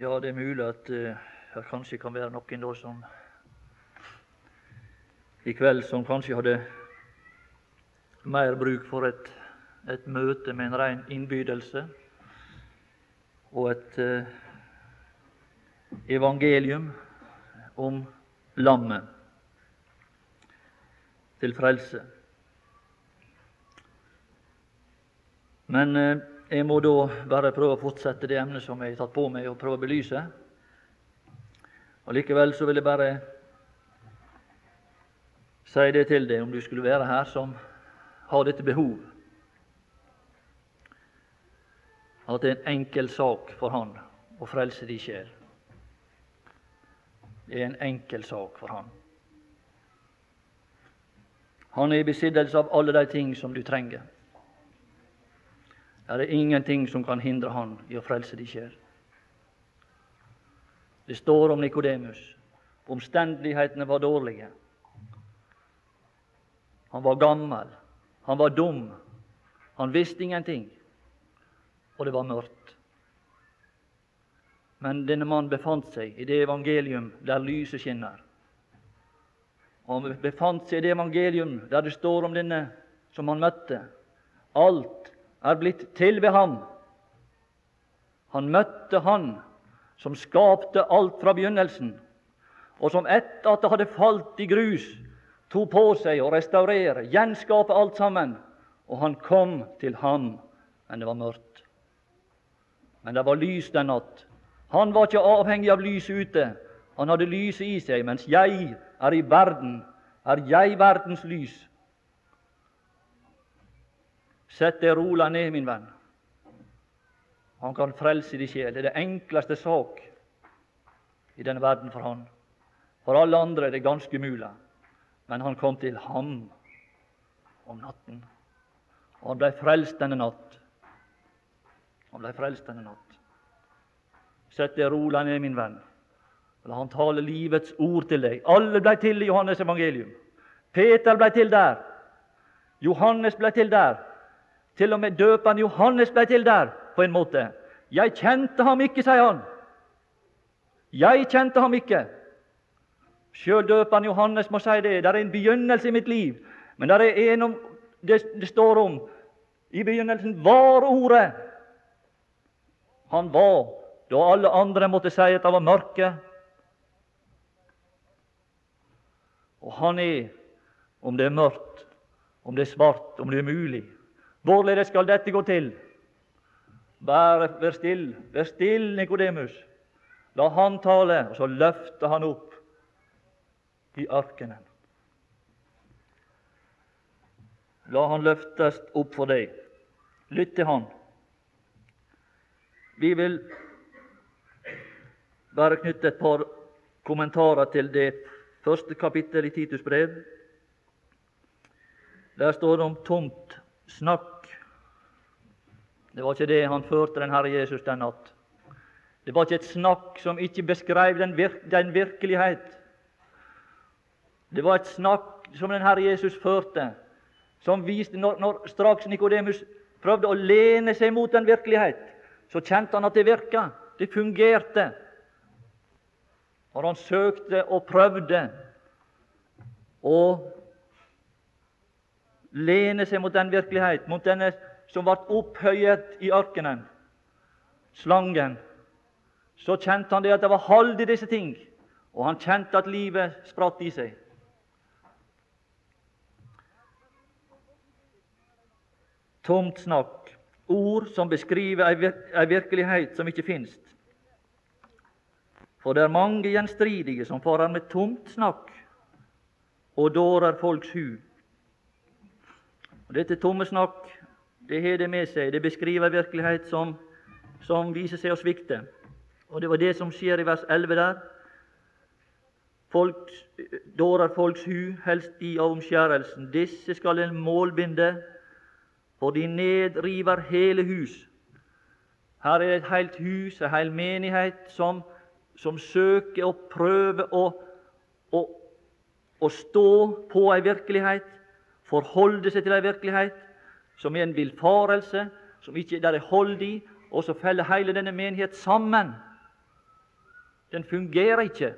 Ja, det er mulig at det kanskje kan være noen da som i kveld som kanskje hadde mer bruk for et, et møte med en ren innbydelse og et uh, evangelium om lammet til frelse. Men uh, jeg må da bare prøve å fortsette det emnet som jeg har tatt på meg, og prøve å belyse. Og Likevel så vil jeg bare si det til deg, om du skulle være her, som har dette behov. At det er en enkel sak for Han å frelse din sjel. Det er en enkel sak for Han. Han er i besittelse av alle de ting som du trenger. Det er ingenting som kan hindre han i å frelse de sjel. Det står om Nikodemus. Omstendighetene var dårlige. Han var gammel, han var dum, han visste ingenting, og det var mørkt. Men denne mannen befant seg i det evangelium der lyset skinner. Og han befant seg i det evangelium der det står om denne som han møtte. Alt er blitt til ved ham. Han møtte Han som skapte alt fra begynnelsen, og som etter at det hadde falt i grus, tok på seg å restaurere, gjenskape alt sammen. Og han kom til ham, men det var mørkt. Men det var lys den natt. Han var ikke avhengig av lyset ute. Han hadde lyset i seg, mens jeg er i verden. Er jeg verdens lys? Sett deg rola ned, min venn. Han kan frelse din sjel. Det er det enkleste sak i denne verden for han. For alle andre er det ganske umulig. Men han kom til ham om natten. Og han blei frelst denne natt. Han blei frelst denne natt. Sett deg rola ned, min venn. La han tale livets ord til deg. Alle blei til i Johannes evangelium. Peter blei til der. Johannes blei til der. Til og med døperen Johannes ble til der, på en måte. Jeg kjente ham ikke, sier han. Jeg kjente ham ikke. Sjøl døperen Johannes må si det. Det er en begynnelse i mitt liv. Men det er en om, det, det står om i begynnelsen var Ordet. Han var da alle andre måtte si at det var mørke. Og han er, om det er mørkt, om det er svart, om det er mulig, Hvorledes skal dette gå til? Bare vær still, vær still, Nikodemus. La han tale, og så løfter han opp i ørkenen. La han løftes opp for deg. Lytt til han. Vi vil bare knytte et par kommentarer til det første kapittel i Titus brev. Der står det om tomt snakk. Det var ikke det han førte den Herre Jesus den natt. Det var ikke et snakk som ikke beskrev den, virk den virkelighet. Det var et snakk som den Herre Jesus førte, som viste når, når straks Nikodemus prøvde å lene seg mot den virkelighet, så kjente han at det virka. Det fungerte. Når han søkte og prøvde å lene seg mot den virkelighet, mot denne som ble opphøyet i ørkenen, slangen, så kjente han det at det var hold i disse ting, og han kjente at livet spratt i seg. Tomt snakk, ord som beskriver ei virkelighet som ikke finst. For det er mange gjenstridige som farer med tomt snakk og dårer folks hu. Og Dette tomme snakk det har det med seg. Det beskriver virkelighet som, som viser seg å svikte. Og Det var det som skjer i vers 11 der. Folk, dårer folks hu, helst i av omskjærelsen. Disse skal en målbinde, for de nedriver hele hus. Her er et helt hus, en hel menighet, som, som søker og prøver å, å, å stå på ei virkelighet forholde seg til ei virkelighet som er en villfarelse, som ikke der er hold i, og så faller hele denne menighet sammen. Den fungerer ikke.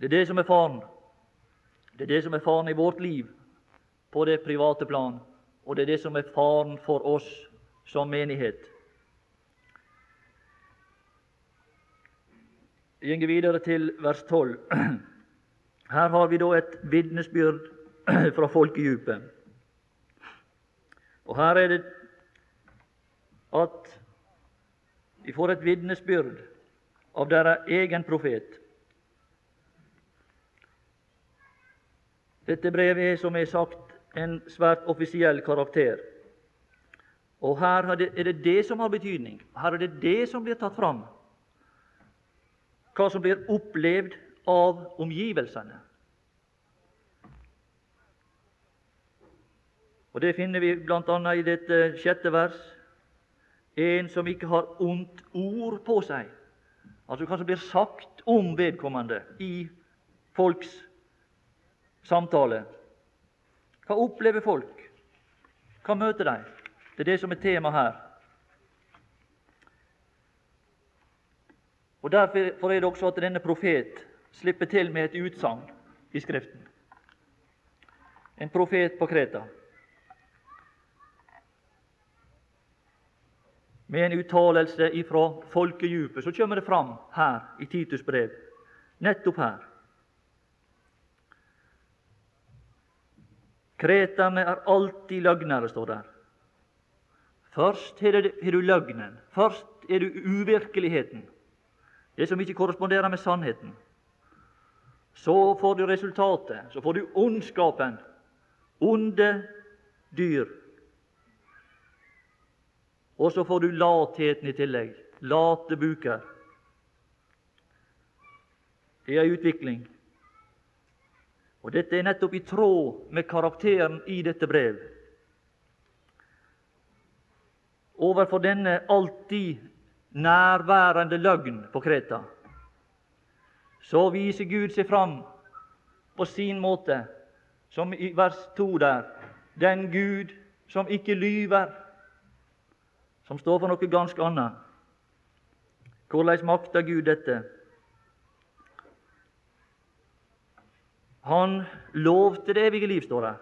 Det er det som er faren. Det er det som er faren i vårt liv på det private plan, og det er det som er faren for oss som menighet. Jeg går videre til vers 12. Her har vi da et vitnesbyrd fra folkedypet. Og her er det at vi får et vitnesbyrd av deres egen profet. Dette brevet er, som har sagt, en svært offisiell karakter. Og her er det det som har betydning. Her er det det som blir tatt fram. Hva som blir opplevd av omgivelsene. Og Det finner vi bl.a. i dette sjette vers. En som ikke har ondt ord på seg. Altså hva som blir sagt om vedkommende i folks samtale. Hva opplever folk? Hva møter de? Det er det som er tema her. Og Derfor er det også at denne profet slipper til med et utsagn i Skriften. En profet på Kreta. Med en uttalelse ifra folkedjupet, så kommer det fram her i Titus brev. Nettopp her. Kreterne er alltid løgnere, står der. Først har du løgnen. Først er du uvirkeligheten. Det som ikke korresponderer med sannheten. Så får du resultatet. Så får du ondskapen. Onde dyr. Og så får du latheten i tillegg. Late buker. Det er ei utvikling. Og Dette er nettopp i tråd med karakteren i dette brev. Overfor denne alltid nærværende løgn på Kreta, så viser Gud seg fram på sin måte, som i vers 2 der, den Gud som ikke lyver, som står for noe ganske annet. Hvordan makter Gud dette? Han lovte det evige liv, står det.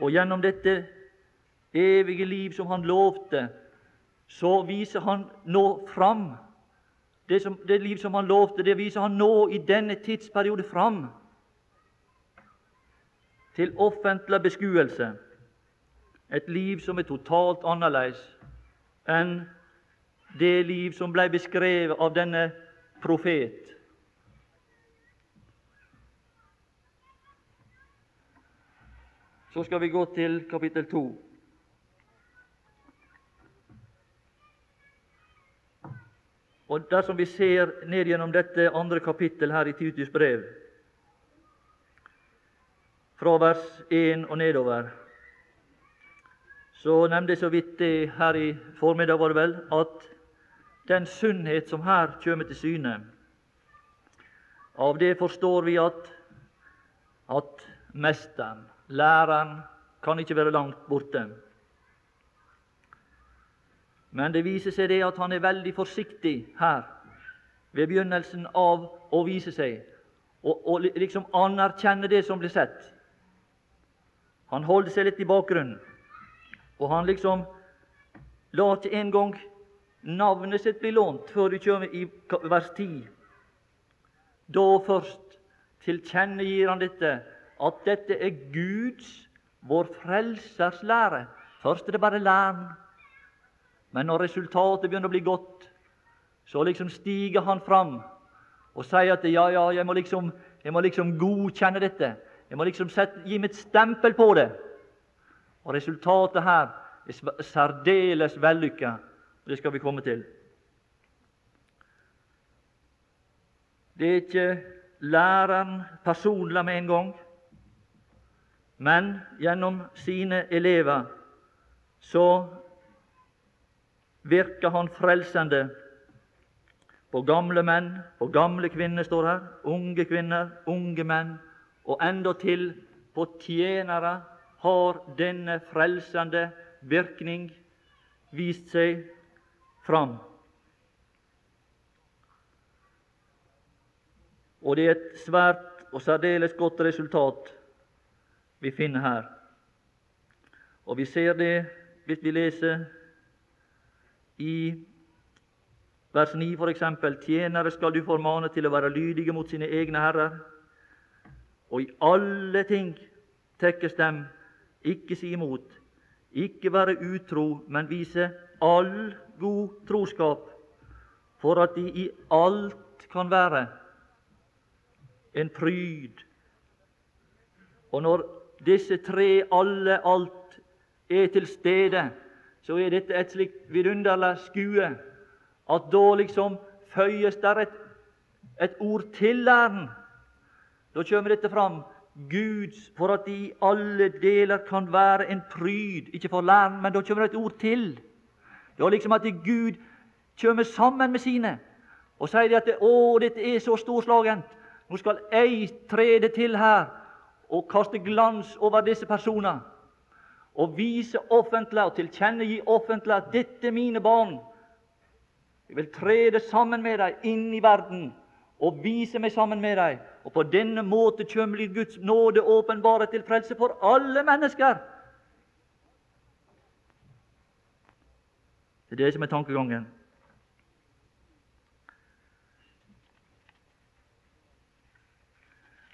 Og gjennom dette evige liv som han lovte, så viser han nå fram det, som, det liv som han lovte, det viser han nå i denne tidsperiode fram til offentlig beskuelse. Et liv som er totalt annerledes enn det liv som ble beskrevet av denne profet Så skal vi gå til kapittel 2. Og Dersom vi ser ned gjennom dette andre kapittel her i Titus brev, fra vers 1 og nedover, så nevnte jeg så vidt det her i formiddag, var det vel, at den sunnhet som her kommer til syne, av det forstår vi at, at mesteren, Læreren kan ikke være langt borte. Men det viser seg det at han er veldig forsiktig her ved begynnelsen av å vise seg og, og liksom anerkjenne det som blir sett. Han holder seg litt i bakgrunnen, og han liksom lar ikke engang navnet sitt bli lånt før du kommer i vers 10. Da først tilkjennegir han dette at dette er Guds, vår Frelsers lære. Først er det bare læren. Men når resultatet begynner å bli godt, så liksom stiger han fram og sier at ja, ja, jeg må liksom, jeg må liksom godkjenne dette. Jeg må liksom sette, gi mitt stempel på det. Og resultatet her er særdeles vellykka. Det skal vi komme til. Det er ikke læreren personlig med en gang men gjennom sine elever så virker han frelsende på gamle menn, på gamle kvinner, står her, unge kvinner, unge menn, og endatil på tjenere har denne frelsende virkning vist seg fram. Og det er et svært og særdeles godt resultat vi finner her. Og vi ser det hvis vi leser i vers 9 f.eks.: Tjenere skal du formane til å være lydige mot sine egne herrer, og i alle ting tekkes dem, ikke si imot, ikke være utro, men vise all god troskap, for at de i alt kan være en pryd. Og når disse tre, alle, alt, er til stede, så er dette et slikt vidunderlig skue at da liksom føyes der et, et ord til læren. Da kommer dette fram. Guds, for at de i alle deler kan være en pryd. Ikke for læren, men da kommer det et ord til. Det er liksom at Gud kommer sammen med sine og sier at 'Å, dette er så storslagent'. Nå skal jeg trede til her og kaste glans over disse personer og vise offentlig og tilkjennegi offentlig at dette er mine barn. Jeg vil trede sammen med dem inn i verden og vise meg sammen med dem. Og på denne måte kommer Guds nåde åpenbare til frelse for alle mennesker. Det er det som er tankegangen.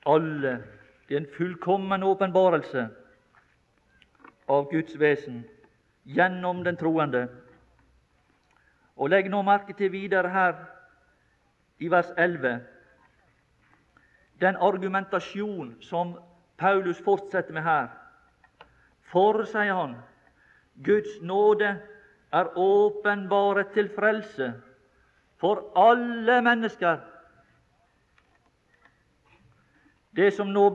Alle. Det er en fullkommen åpenbarelse av Guds vesen gjennom den troende. Og Legg nå merke til videre her i vers 11 den argumentasjon som Paulus fortsetter med her. For, sier han, Guds nåde er åpenbare til frelse for alle mennesker. Det som nå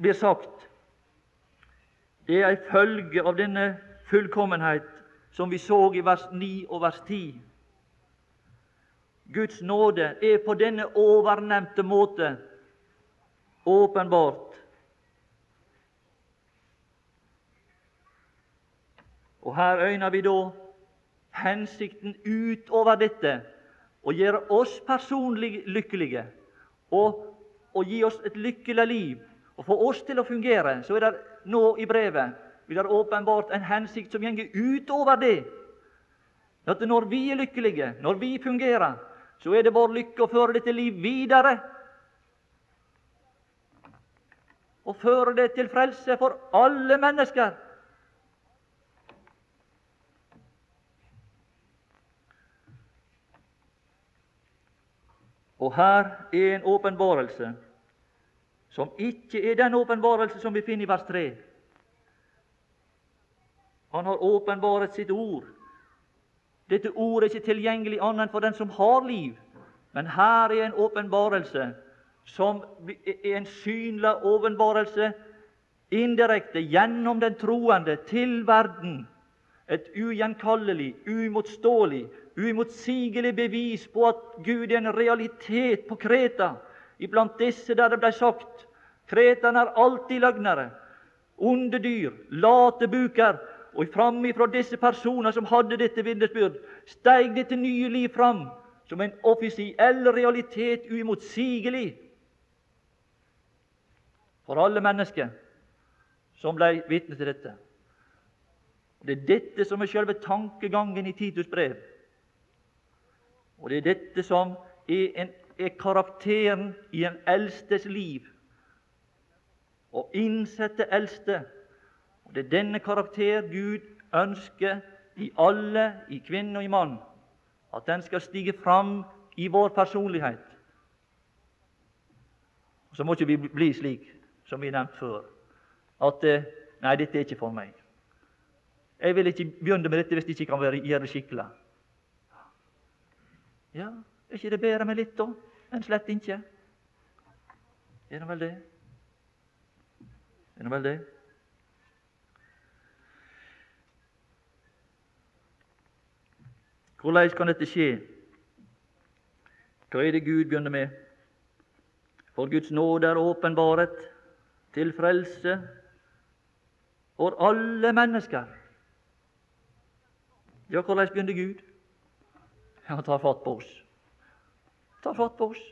blir sagt, det er ei følge av denne fullkommenhet som vi så i vers 9 og vers 10. Guds nåde er på denne overnevnte måte åpenbart Og her øyner vi da hensikten utover dette å gjøre oss personlig lykkelige og, og gi oss et lykkelig liv og få oss til å fungere. Så er det nå i brevet vil det åpenbart en hensikt som går utover det. At når vi er lykkelige, når vi fungerer, så er det vår lykke å føre dette liv videre. Og føre det til frelse for alle mennesker. Og her er en åpenbarelse som ikke er den åpenbarelse som vi finner i vers 3. Han har åpenbaret sitt ord. Dette ordet er ikke tilgjengelig annet for den som har liv. Men her er en åpenbarelse som er en synlig åpenbarelse indirekte gjennom den troende til verden. Et ugjenkallelig, umotståelig, uimotsigelig bevis på at Gud er en realitet på Kreta. Iblant disse der det ble sagt Kreterne er alltid løgnere, onde dyr, late buker. Og framifra disse personer som hadde dette vitnesbyrd, steig dette nye liv fram som en offisiell realitet, uimotsigelig for alle mennesker som ble vitne til dette. Det er dette som er selve tankegangen i Titus brev. Og det er dette som er, en, er karakteren i en eldstes liv. Å innsette eldste. Og Det er denne karakter Gud ønsker i alle, i kvinne og i mann. At den skal stige fram i vår personlighet. Så må ikke vi bli slik som vi nevnte før, at eh, Nei, dette er ikke for meg. Jeg vil ikke begynne med dette hvis det ikke kan gjøre det skikkelig. Ja, er ikke det bedre med litt, da, enn slett ikke? Er det vel det? Er det vel det? Hvordan kan dette skje? Hva er det Gud begynner med? For Guds nåde er åpenbaret til frelse for alle mennesker. Ja, hvordan begynte Gud? Ja, Han tar fatt på oss. Tar fatt på oss.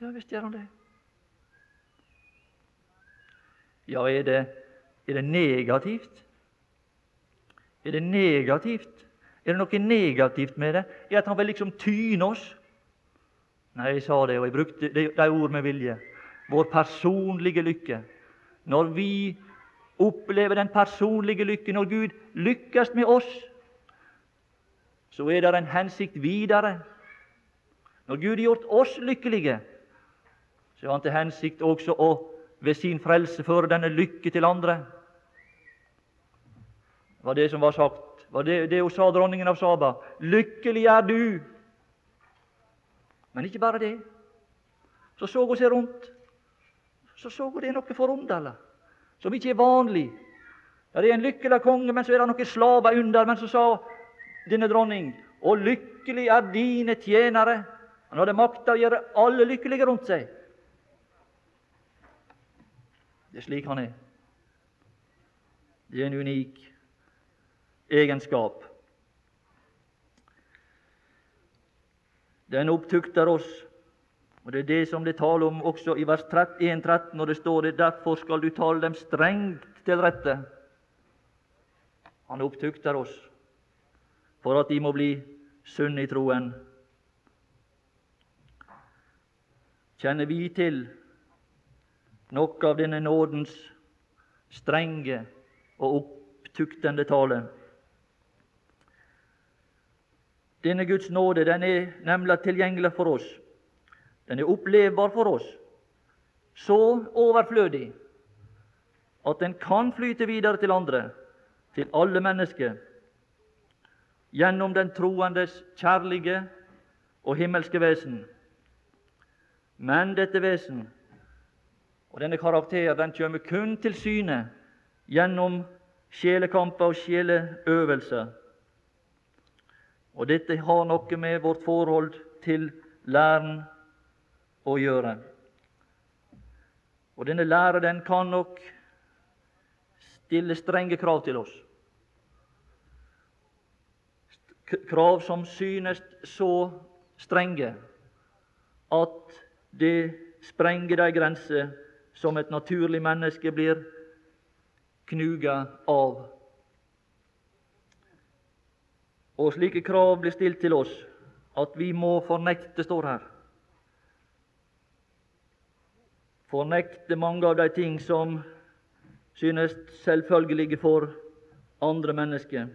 Ja visst gjør han det. Ja, er det, er det negativt? Er det negativt? Er det noe negativt med det? Er at han vil liksom tyne oss? Nei, jeg sa det, og jeg brukte de, de ord med vilje. Vår personlige lykke. Når vi opplever den personlige lykke, når Gud lykkes med oss, så er det en hensikt videre. Når Gud har gjort oss lykkelige, så har Han til hensikt også å ved sin frelse føre denne lykke til andre. Det var det som var sagt. Var det, det hun sa, dronningen av Saba. Lykkelig er du! Men ikke bare det. Så så hun seg rundt. Så så hun det er noe forunderlig, som ikke er vanlig. Ja, det er en lykkelig konge, men så er det noen slaver under. Men så sa denne dronning og lykkelig er dine tjenere. Han hadde makta å gjøre alle lykkelige rundt seg. Det er slik han er. Det er en unik egenskap. Den opptukter oss, og det er det som det taler om også i vers 1.13, når det står det 'derfor skal du tale dem strengt til rette'. Han opptukter oss for at de må bli sunne i troen. Kjenner vi til noe av denne nådens strenge og opptuktende tale. Denne Guds nåde den er nemlig tilgjengelig for oss. Den er opplevbar for oss, så overflødig at den kan flyte videre til andre, til alle mennesker, gjennom den troendes kjærlige og himmelske vesen. Men dette vesen og Denne karakteren den kommer kun til syne gjennom sjelekamper og sjeleøvelser. Og dette har noe med vårt forhold til læren å gjøre. Og denne læren den kan nok stille strenge krav til oss. Krav som synes så strenge at det sprenger de grenser som et naturlig menneske blir knuga av. Og slike krav blir stilt til oss at vi må fornekte, står her. Fornekte mange av de ting som synes selvfølgelige for andre mennesker.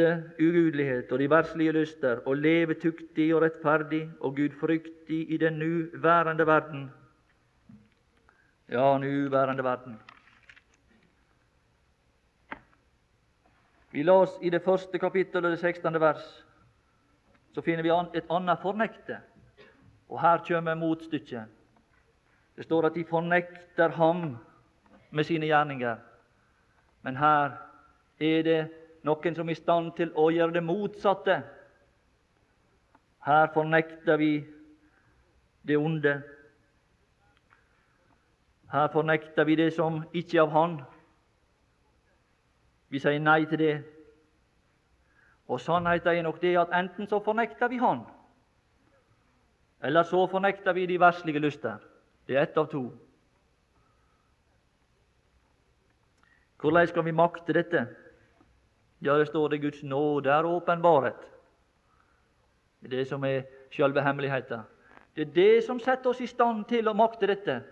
Fornekte ugudelighet og de verslige lyster, og leve tuktig og rettferdig og gudfryktig i den nuværende verden. Ja, nuværende verden. Vi las i det første kapittelet, det 16. vers, så finner vi et annet fornekte. Og her kommer motstykket. Det står at de fornekter ham med sine gjerninger. Men her er det noen som er i stand til å gjøre det motsatte. Her fornekter vi det onde. Her fornekter vi det som ikke er av Han. Vi sier nei til det. Og sannheten er nok det at enten så fornekter vi Han, eller så fornekter vi de verslige lyster. Det er ett av to. Hvordan skal vi makte dette? Ja, det står det Guds nåde er åpenbaret. Det er det som er sjølve hemmeligheten. Det er det som setter oss i stand til å makte dette.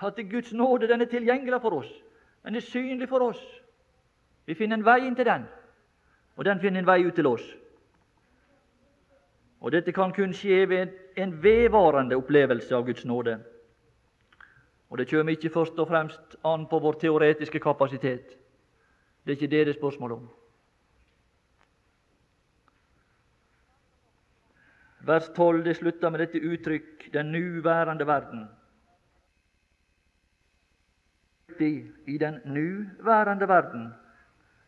At Guds nåde den er tilgjengelig for oss. Den er synlig for oss. Vi finner en vei inn til den, og den finner en vei ut til oss. Og Dette kan kun skje ved en vedvarende opplevelse av Guds nåde. Og Det kommer ikke først og fremst an på vår teoretiske kapasitet. Det er ikke det det er spørsmål om. Vers 12 det slutter med dette uttrykk 'den nuværende verden'. I den nuværende verden.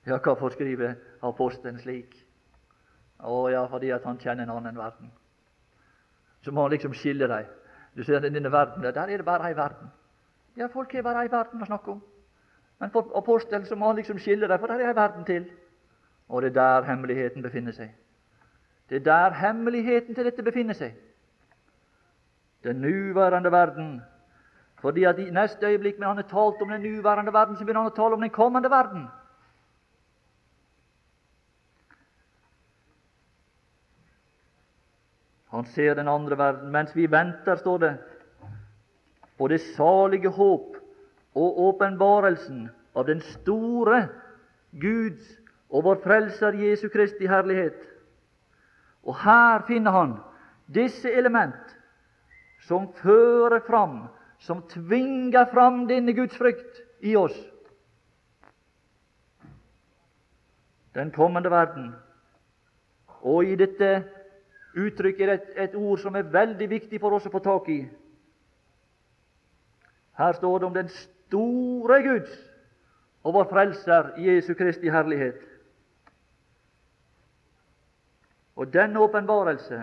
Ja, hvorfor skriver apostelen slik? Å ja, fordi at han kjenner en annen verden. Så må han liksom skille dem. Du ser denne verden, Der er det bare ei verden. Ja, folk har bare ei verden å snakke om. Men for apostelen så må han liksom skille dem, for der er ei verden til. Og det er der hemmeligheten befinner seg. Det er der hemmeligheten til dette befinner seg. Den nuværende verden. Fordi at i neste øyeblikk når han har talt om den nuværende verden, så begynner han å tale om den kommende verden. Han ser den andre verden. Mens vi venter, står det, på det salige håp og åpenbarelsen av den store Guds og vår Frelser Jesu Kristi herlighet. Og her finner han disse element som fører fram, som tvinger fram denne Guds frykt i oss. Den kommende verden. Og i dette uttrykket er et, et ord som er veldig viktig for oss å få tak i. Her står det om den store Guds og vår Frelser Jesu Kristi herlighet. Og denne åpenbarelse,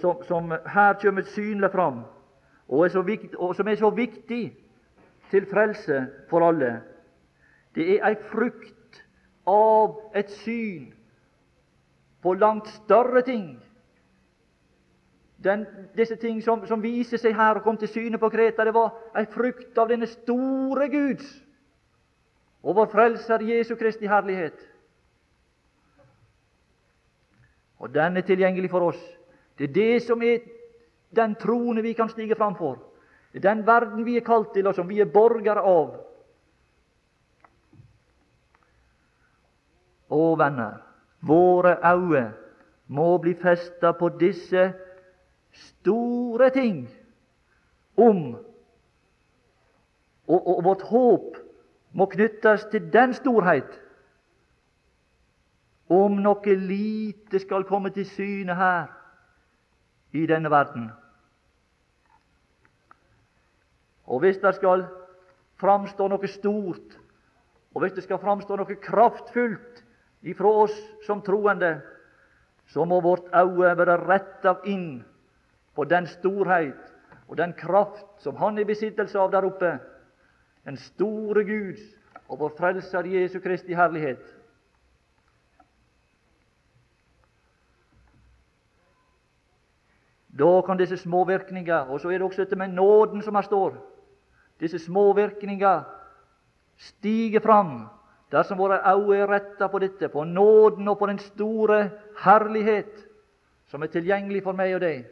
som, som, her kommer synlig fram, og, er viktig, og, som er så viktig til frelse for alle, det er ei frukt av et syn på langt større ting den, disse ting som, som, viser seg her og kom til syne på Kreta, det var ei frukt av denne store Guds og vår Frelser Jesu Kristi herlighet. Og den er tilgjengelig for oss. Det er det som er den trone vi kan stige fram for. Det er den verden vi er kalt til, og som vi er borgere av. Å, venner, våre øyne må bli festa på disse store ting om og, og vårt håp må knyttes til den storhet. Om noe lite skal komme til syne her i denne verden. Og hvis det skal framstå noe stort, og hvis det skal framstå noe kraftfullt ifra oss som troende, så må vårt øye være retta inn på den storhet og den kraft som han er i besittelse av der oppe. Den store Guds og vår Frelser Jesu Kristi herlighet. Da kan disse små virkninger, og så er det også dette med nåden som her står, disse små virkninger stige fram dersom våre øyne er retta på dette, på nåden og på den store herlighet som er tilgjengelig for meg og deg.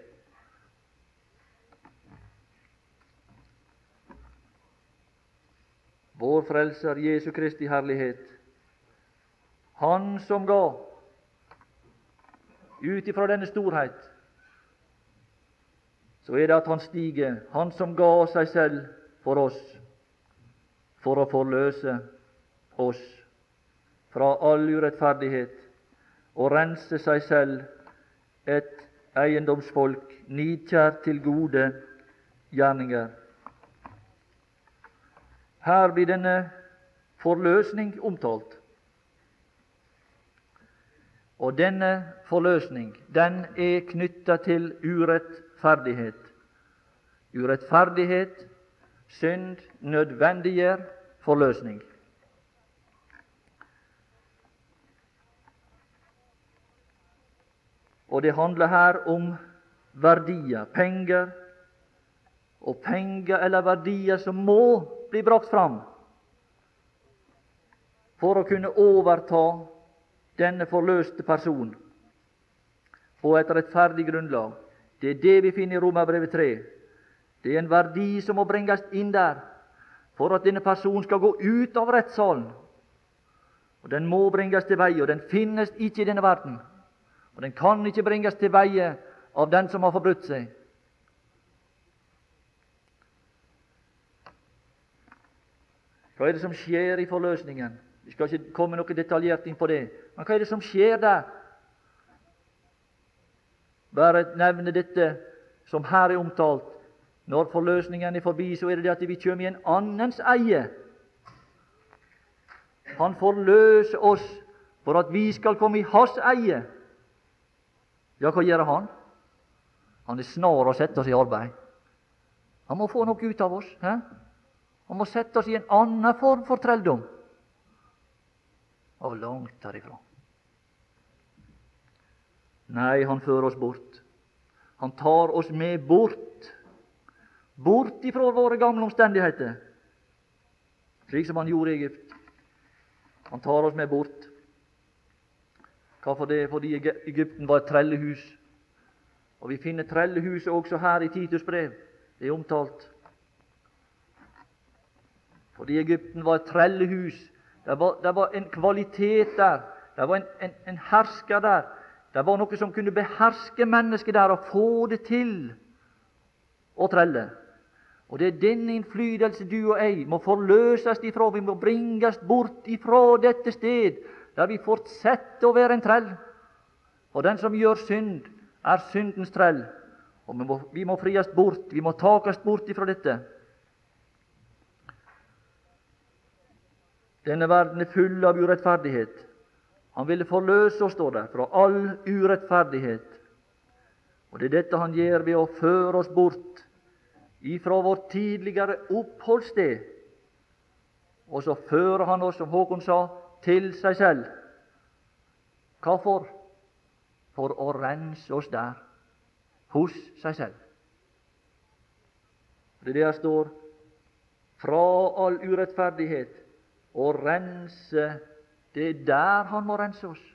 vår Frelser Jesu Kristi herlighet. Han som ga ut ifra denne storhet, så er det at han stiger, han som ga seg selv for oss, for å forløse oss fra all urettferdighet og rense seg selv et eiendomsfolk, nidkjært til gode gjerninger. Her blir denne forløsning omtalt. Og denne forløsning den er knytta til urettferdighet. Urettferdighet, synd, nødvendiggjør forløsning. Og det handler her om verdier, penger, og penger eller verdier som må bli brakt fram for å kunne overta denne forløste personen på et rettferdig grunnlag. Det er det vi finner i Romerbrevet 3. Det er en verdi som må bringes inn der for at denne personen skal gå ut av rettssalen. Og Den må bringes til veie, og den finnes ikke i denne verden. Og den kan ikke bringes til veie av den som har forbrutt seg. Hva er det som skjer i forløsningen? Vi skal ikke komme noe detaljert inn på det. Men hva er det som skjer der? Bare nevne dette som her er omtalt. Når forløsningen er forbi, så er det det at vi kommer i en annens eie. Han forløser oss for at vi skal komme i hans eie. Ja, hva gjør han? Han er snar å sette oss i arbeid. Han må få noe ut av oss. He? Han må sette oss i en annen form for trelldom. Og langt derifra. Nei, han fører oss bort. Han tar oss med bort. Bort ifra våre gamle omstendigheter, slik som han gjorde i Egypt. Han tar oss med bort. Hvorfor det? Fordi Egypten var et trellehus. Og Vi finner trellehuset også her i Titus brev. Det er omtalt. Fordi Egypten var et trellehus. Det var, det var en kvalitet der. Det var en, en, en, hersker der. Det var noe som kunne beherske mennesket der og få det til å trelle. Og Det er denne innflytelse du og jeg må forløses ifra. Vi må bringes bort ifra dette sted der vi fortsetter å være en trell. For den som gjør synd, er syndens trell. Og vi må, vi må fries bort, vi må takes bort ifra dette. Denne verden er full av urettferdighet. Han ville forløse oss, står det, fra all urettferdighet. Og det er dette han gjør ved å føre oss bort ifra vårt tidligere oppholdssted. Og så fører han oss, som Håkon sa, til seg selv. Hvorfor? For å rense oss der, hos seg selv. Det er her står fra all urettferdighet å rense Det er der Han må rense oss.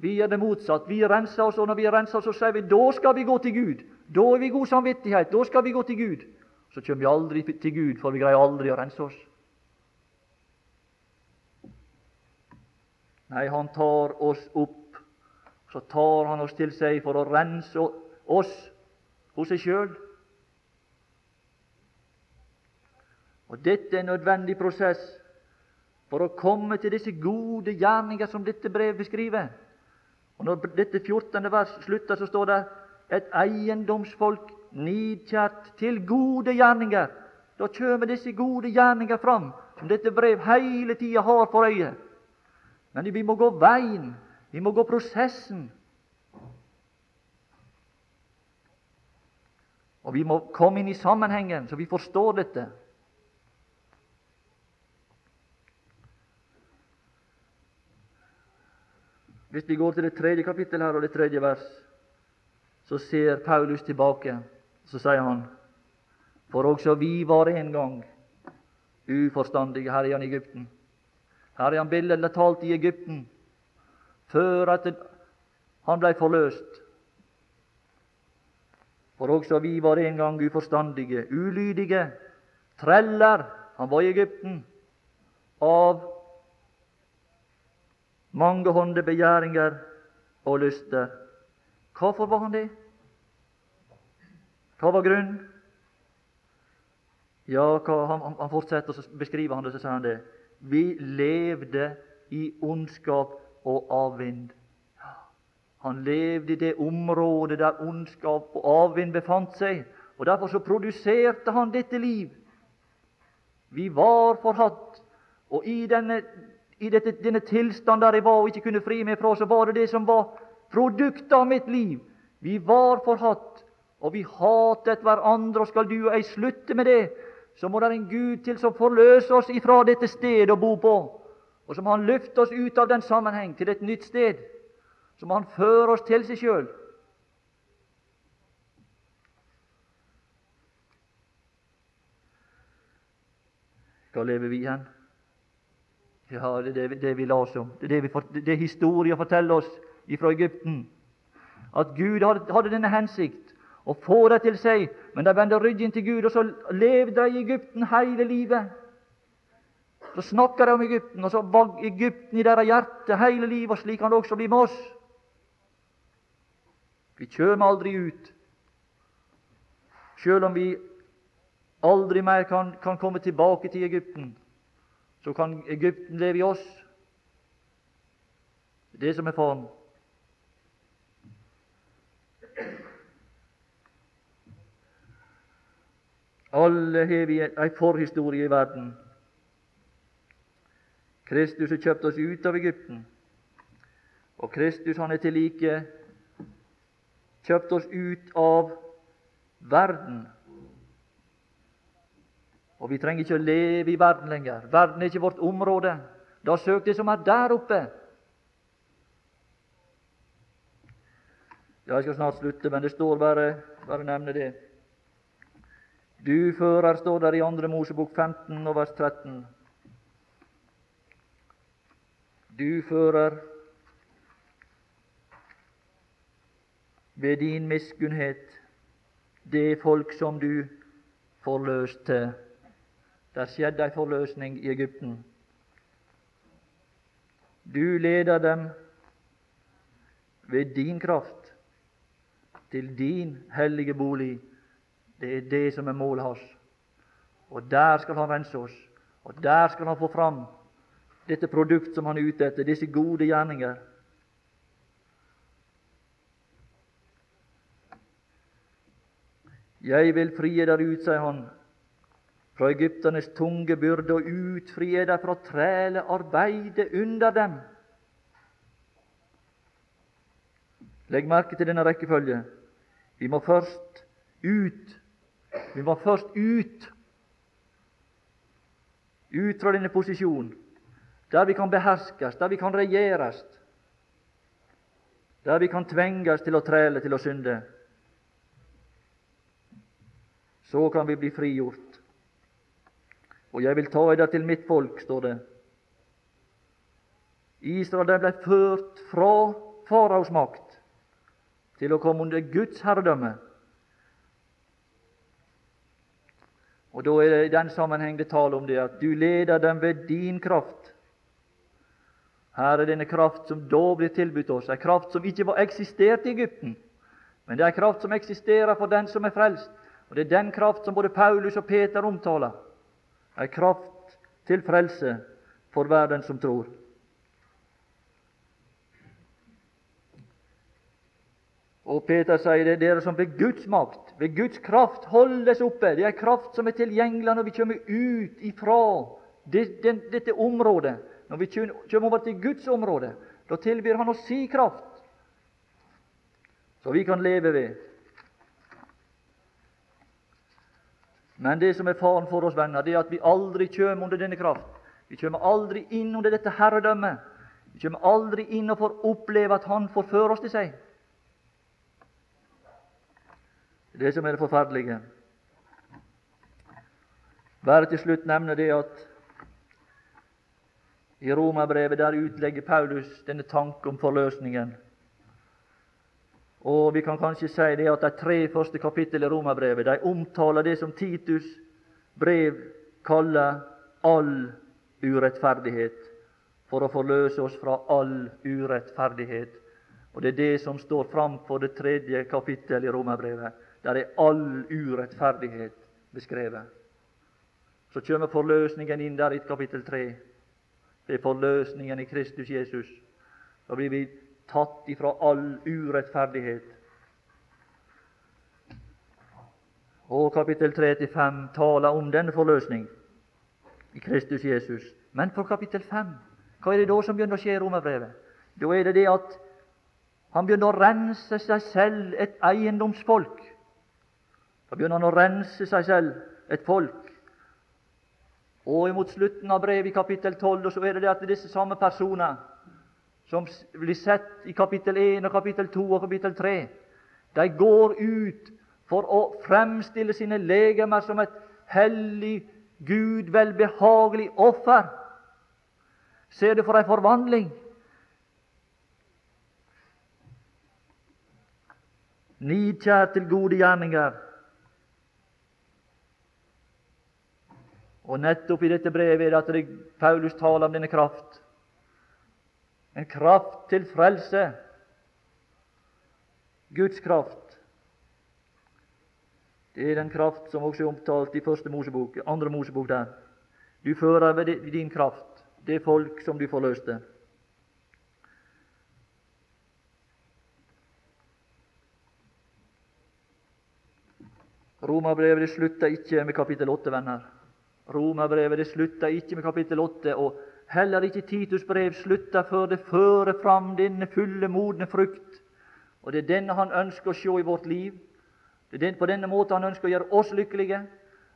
Vi er det motsatt. Vi renser oss, og når vi renser oss, så sier vi da skal vi gå til Gud. Da er vi god samvittighet. Da skal vi gå til Gud. Så kommer vi aldri til Gud, for vi greier aldri å rense oss. Nei, han tar oss opp, så tar han oss til seg for å rense oss hos seg sjøl. Og dette er en nødvendig prosess for å komme til disse gode gjerninger som dette brevet beskriver. Og Når dette 14. vers slutter, så står det et eiendomsfolk nidkjært til gode gjerninger. Da kommer disse gode gjerninger fram, som dette brev hele tida har for øye. Men vi må gå veien, vi må gå prosessen. Og vi må komme inn i sammenhengen, så vi forstår dette. Hvis vi går til det tredje kapittel her og det tredje vers, så ser Paulus tilbake. Så sier han For også vi var en gang uforstandige her i Egypten. Her er han billedlig talt i Egypten før at han ble forløst. For også vi var en gang uforstandige, ulydige, treller. Han var i Egypten av mangehånde begjæringer og lyster. Hvorfor var han det? Hva var grunnen? Ja, han, han fortsetter, så beskriver han det, så sier han det. Vi levde i ondskap og avvind. Han levde i det området der ondskap og avvind befant seg. og Derfor så produserte han dette liv. Vi var forhatt, og i denne, i dette, denne tilstand der jeg var og ikke kunne fri meg fra, så var det det som var produktet av mitt liv. Vi var forhatt, og vi hatet hverandre. og Skal du og jeg slutte med det, så må det en Gud til som forløser oss ifra dette stedet å bo på. Og så må Han løfte oss ut av den sammenheng til et nytt sted. Så må Han føre oss til seg sjøl. Hva lever vi igjen? Ja, det er det, det vi leser om. Det er det, vi, det historien forteller oss fra Egypten. At Gud hadde, hadde denne hensikt å få det til seg men de vendte ryggen til Gud, og så levde de i Egypten hele livet. Så snakker de om Egypten, og så var Egypten i deres hjerte hele livet, og slik kan det også bli med oss. Vi kommer aldri ut, selv om vi aldri mer kan, kan komme tilbake til Egypten. Så kan Egypten leve i oss. Det er det som er faren. Alle har vi ei forhistorie i verden. Kristus har kjøpt oss ut av Egypten, og Kristus han er til like kjøpt oss ut av verden. Og vi trenger ikke å leve i verden lenger. Verden er ikke vårt område. Da søk det som er der oppe. Ja, Jeg skal snart slutte, men det står bare bare nevne det. Du fører, står der i Andre Mosebok 15 og vers 13. Du fører ved din miskunnhet det folk som du forløste. Der skjedde ei forløsning i Egypten. Du leder dem ved din kraft til din hellige bolig. Det er det som er målet hans. Og der skal han rense oss, og der skal han få fram dette produkt som han er ute etter, disse gode gjerninger. Jeg vil frie dere ut, sier han, fra egypternes tunge byrde og utfrie deg fra trælearbeidet under dem. Legg merke til denne rekkefølge. Vi må først ut. Vi må først ut. Ut fra denne posisjonen, der vi kan beherskes, der vi kan regjeres, der vi kan tvinges til å træle, til å synde. Så kan vi bli frigjort. Og jeg vil ta eda til mitt folk, står det. Israel ble ført fra faraos makt til å komme under Guds herredømme. Og Da er det i den sammenheng det tale om det at du leder dem ved din kraft. Her er denne kraft som da blir tilbudt oss, en kraft som ikke var eksistert i Egypten, men det er en kraft som eksisterer for den som er frelst. Og Det er den kraft som både Paulus og Peter omtaler. En kraft til frelse for hver den som tror. Og Peter sier det, dere som ved Guds makt, ved Guds kraft, holdes oppe. Det er kraft som er tilgjengelig når vi kommer ut ifra dette området. Når vi kommer over til Guds område, da tilbyr Han oss si kraft, så vi kan leve ved. Men det som er faren for oss, venner, det er at vi aldri kommer under denne kraft. Vi kommer aldri inn under dette herredømmet. Vi kommer aldri inn og får oppleve at Han forfører oss til seg. Det er det som er det forferdelige. Bare til slutt nevne det at i Romerbrevet der utlegger Paulus denne tanke om forløsningen. Og Vi kan kanskje si det at de tre første kapittel i Romerbrevet de omtaler det som Titus brev kaller all urettferdighet, for å forløse oss fra all urettferdighet. Og Det er det som står framfor det tredje kapittel i Romerbrevet. Der er all urettferdighet beskrevet. Så kommer forløsningen inn der i kapittel tre. Det er forløsningen i Kristus Jesus. Da blir vi tatt ifra all urettferdighet. Og kapittel 3-5 taler om denne forløsning i Kristus Jesus. Men for kapittel 5, hva er det da som begynner å skje i Romerbrevet? Da er det det at han begynner å rense seg selv et eiendomsfolk. Da begynner han å rense seg selv et folk. Og imot slutten av brevet i kapittel 12 så er det det at disse samme personer som blir sett i kapittel 1 og kapittel 2 og kapittel 3. De går ut for å fremstille sine legemer som et hellig, Gud velbehagelig offer. Ser du for ei forvandling? Nidkjær til gode gjerninger. Og nettopp i dette brevet er det at Paulus taler om denne kraft en kraft til frelse. Guds kraft. Det er den kraft som også er omtalt i første Mosebok, andre Mosebok der. Du fører ved din kraft det folk som du forløste. Romerbrevet slutter ikke med kapittel 8, venner. Romerbrevet slutter ikke med kapittel 8 og Heller ikke Titus brev slutter før det fører fram denne fulle, modne frukt. Og Det er denne han ønsker å se i vårt liv. Det er på denne måten han ønsker å gjøre oss lykkelige.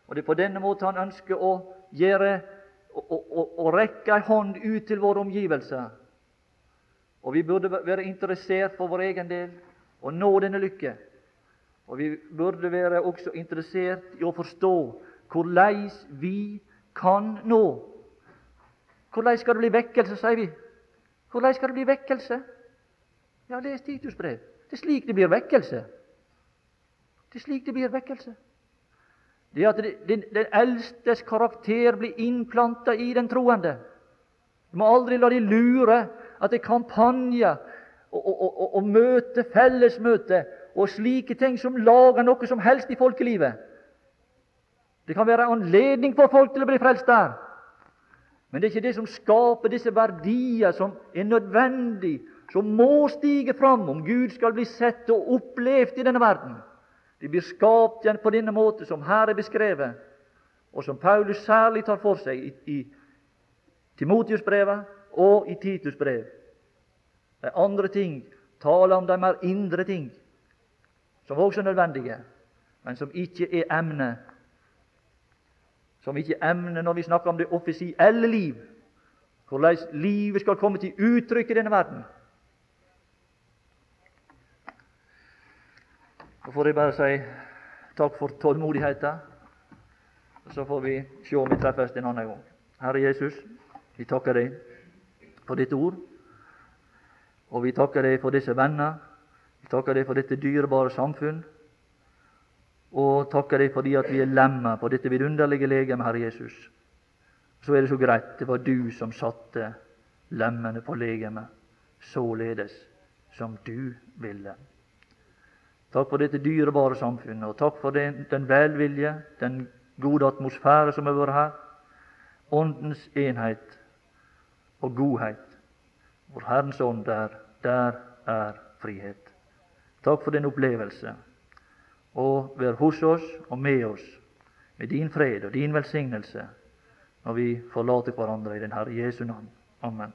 Og det er på denne måten han ønsker å gjøre å, rekke ei hånd ut til våre omgivelser. Og vi burde være interessert for vår egen del å nå denne lykke. Og vi burde være også interessert i å forstå hvordan vi kan nå. Hvordan skal det bli vekkelse, sier vi. Hvordan skal det bli vekkelse? Ja, les Titus brev. Det er slik det blir vekkelse. Det er slik det blir vekkelse. Det at den, den eldstes karakter blir innplanta i den troende. Du må aldri la de lure at det er kampanjer og, og, og, og møte, fellesmøte og slike ting som lager noe som helst i folkelivet. Det kan være anledning for folk til å bli frelst der. Men det er ikke det som skaper disse verdier som er nødvendig, som må stige fram om Gud skal bli sett og opplevd i denne verden. De blir skapt igjen på denne måte som her er beskrevet, og som Paulus særlig tar for seg i, i Timotius-brevet og i Titus brev. De andre ting taler om de mer indre ting, som også er nødvendige, men som ikke er emne. Som ikke emner emne når vi snakker om det offisielle liv, hvordan livet skal komme til uttrykk i denne verden. Så får jeg bare si takk for tålmodigheten. Så får vi se om vi treffes en annen gang. Herre Jesus, vi takker deg for ditt ord, og vi takker deg for disse venner. Vi takker deg for dette dyrebare samfunn, og takker deg fordi at vi er lemmer på dette vidunderlige legemet, Herre Jesus. Så er det så greit. Det var du som satte lemmene på legemet, således som du ville. Takk for dette dyrebare samfunnet, og takk for den, den velvilje, den gode atmosfære som har vært her. Åndens enhet og godhet. Hvor Herrens ånd er, der er frihet. Takk for den opplevelse. Og vær hos oss og med oss med din fred og din velsignelse når vi forlater hverandre i den Herre Jesu navn. Amen.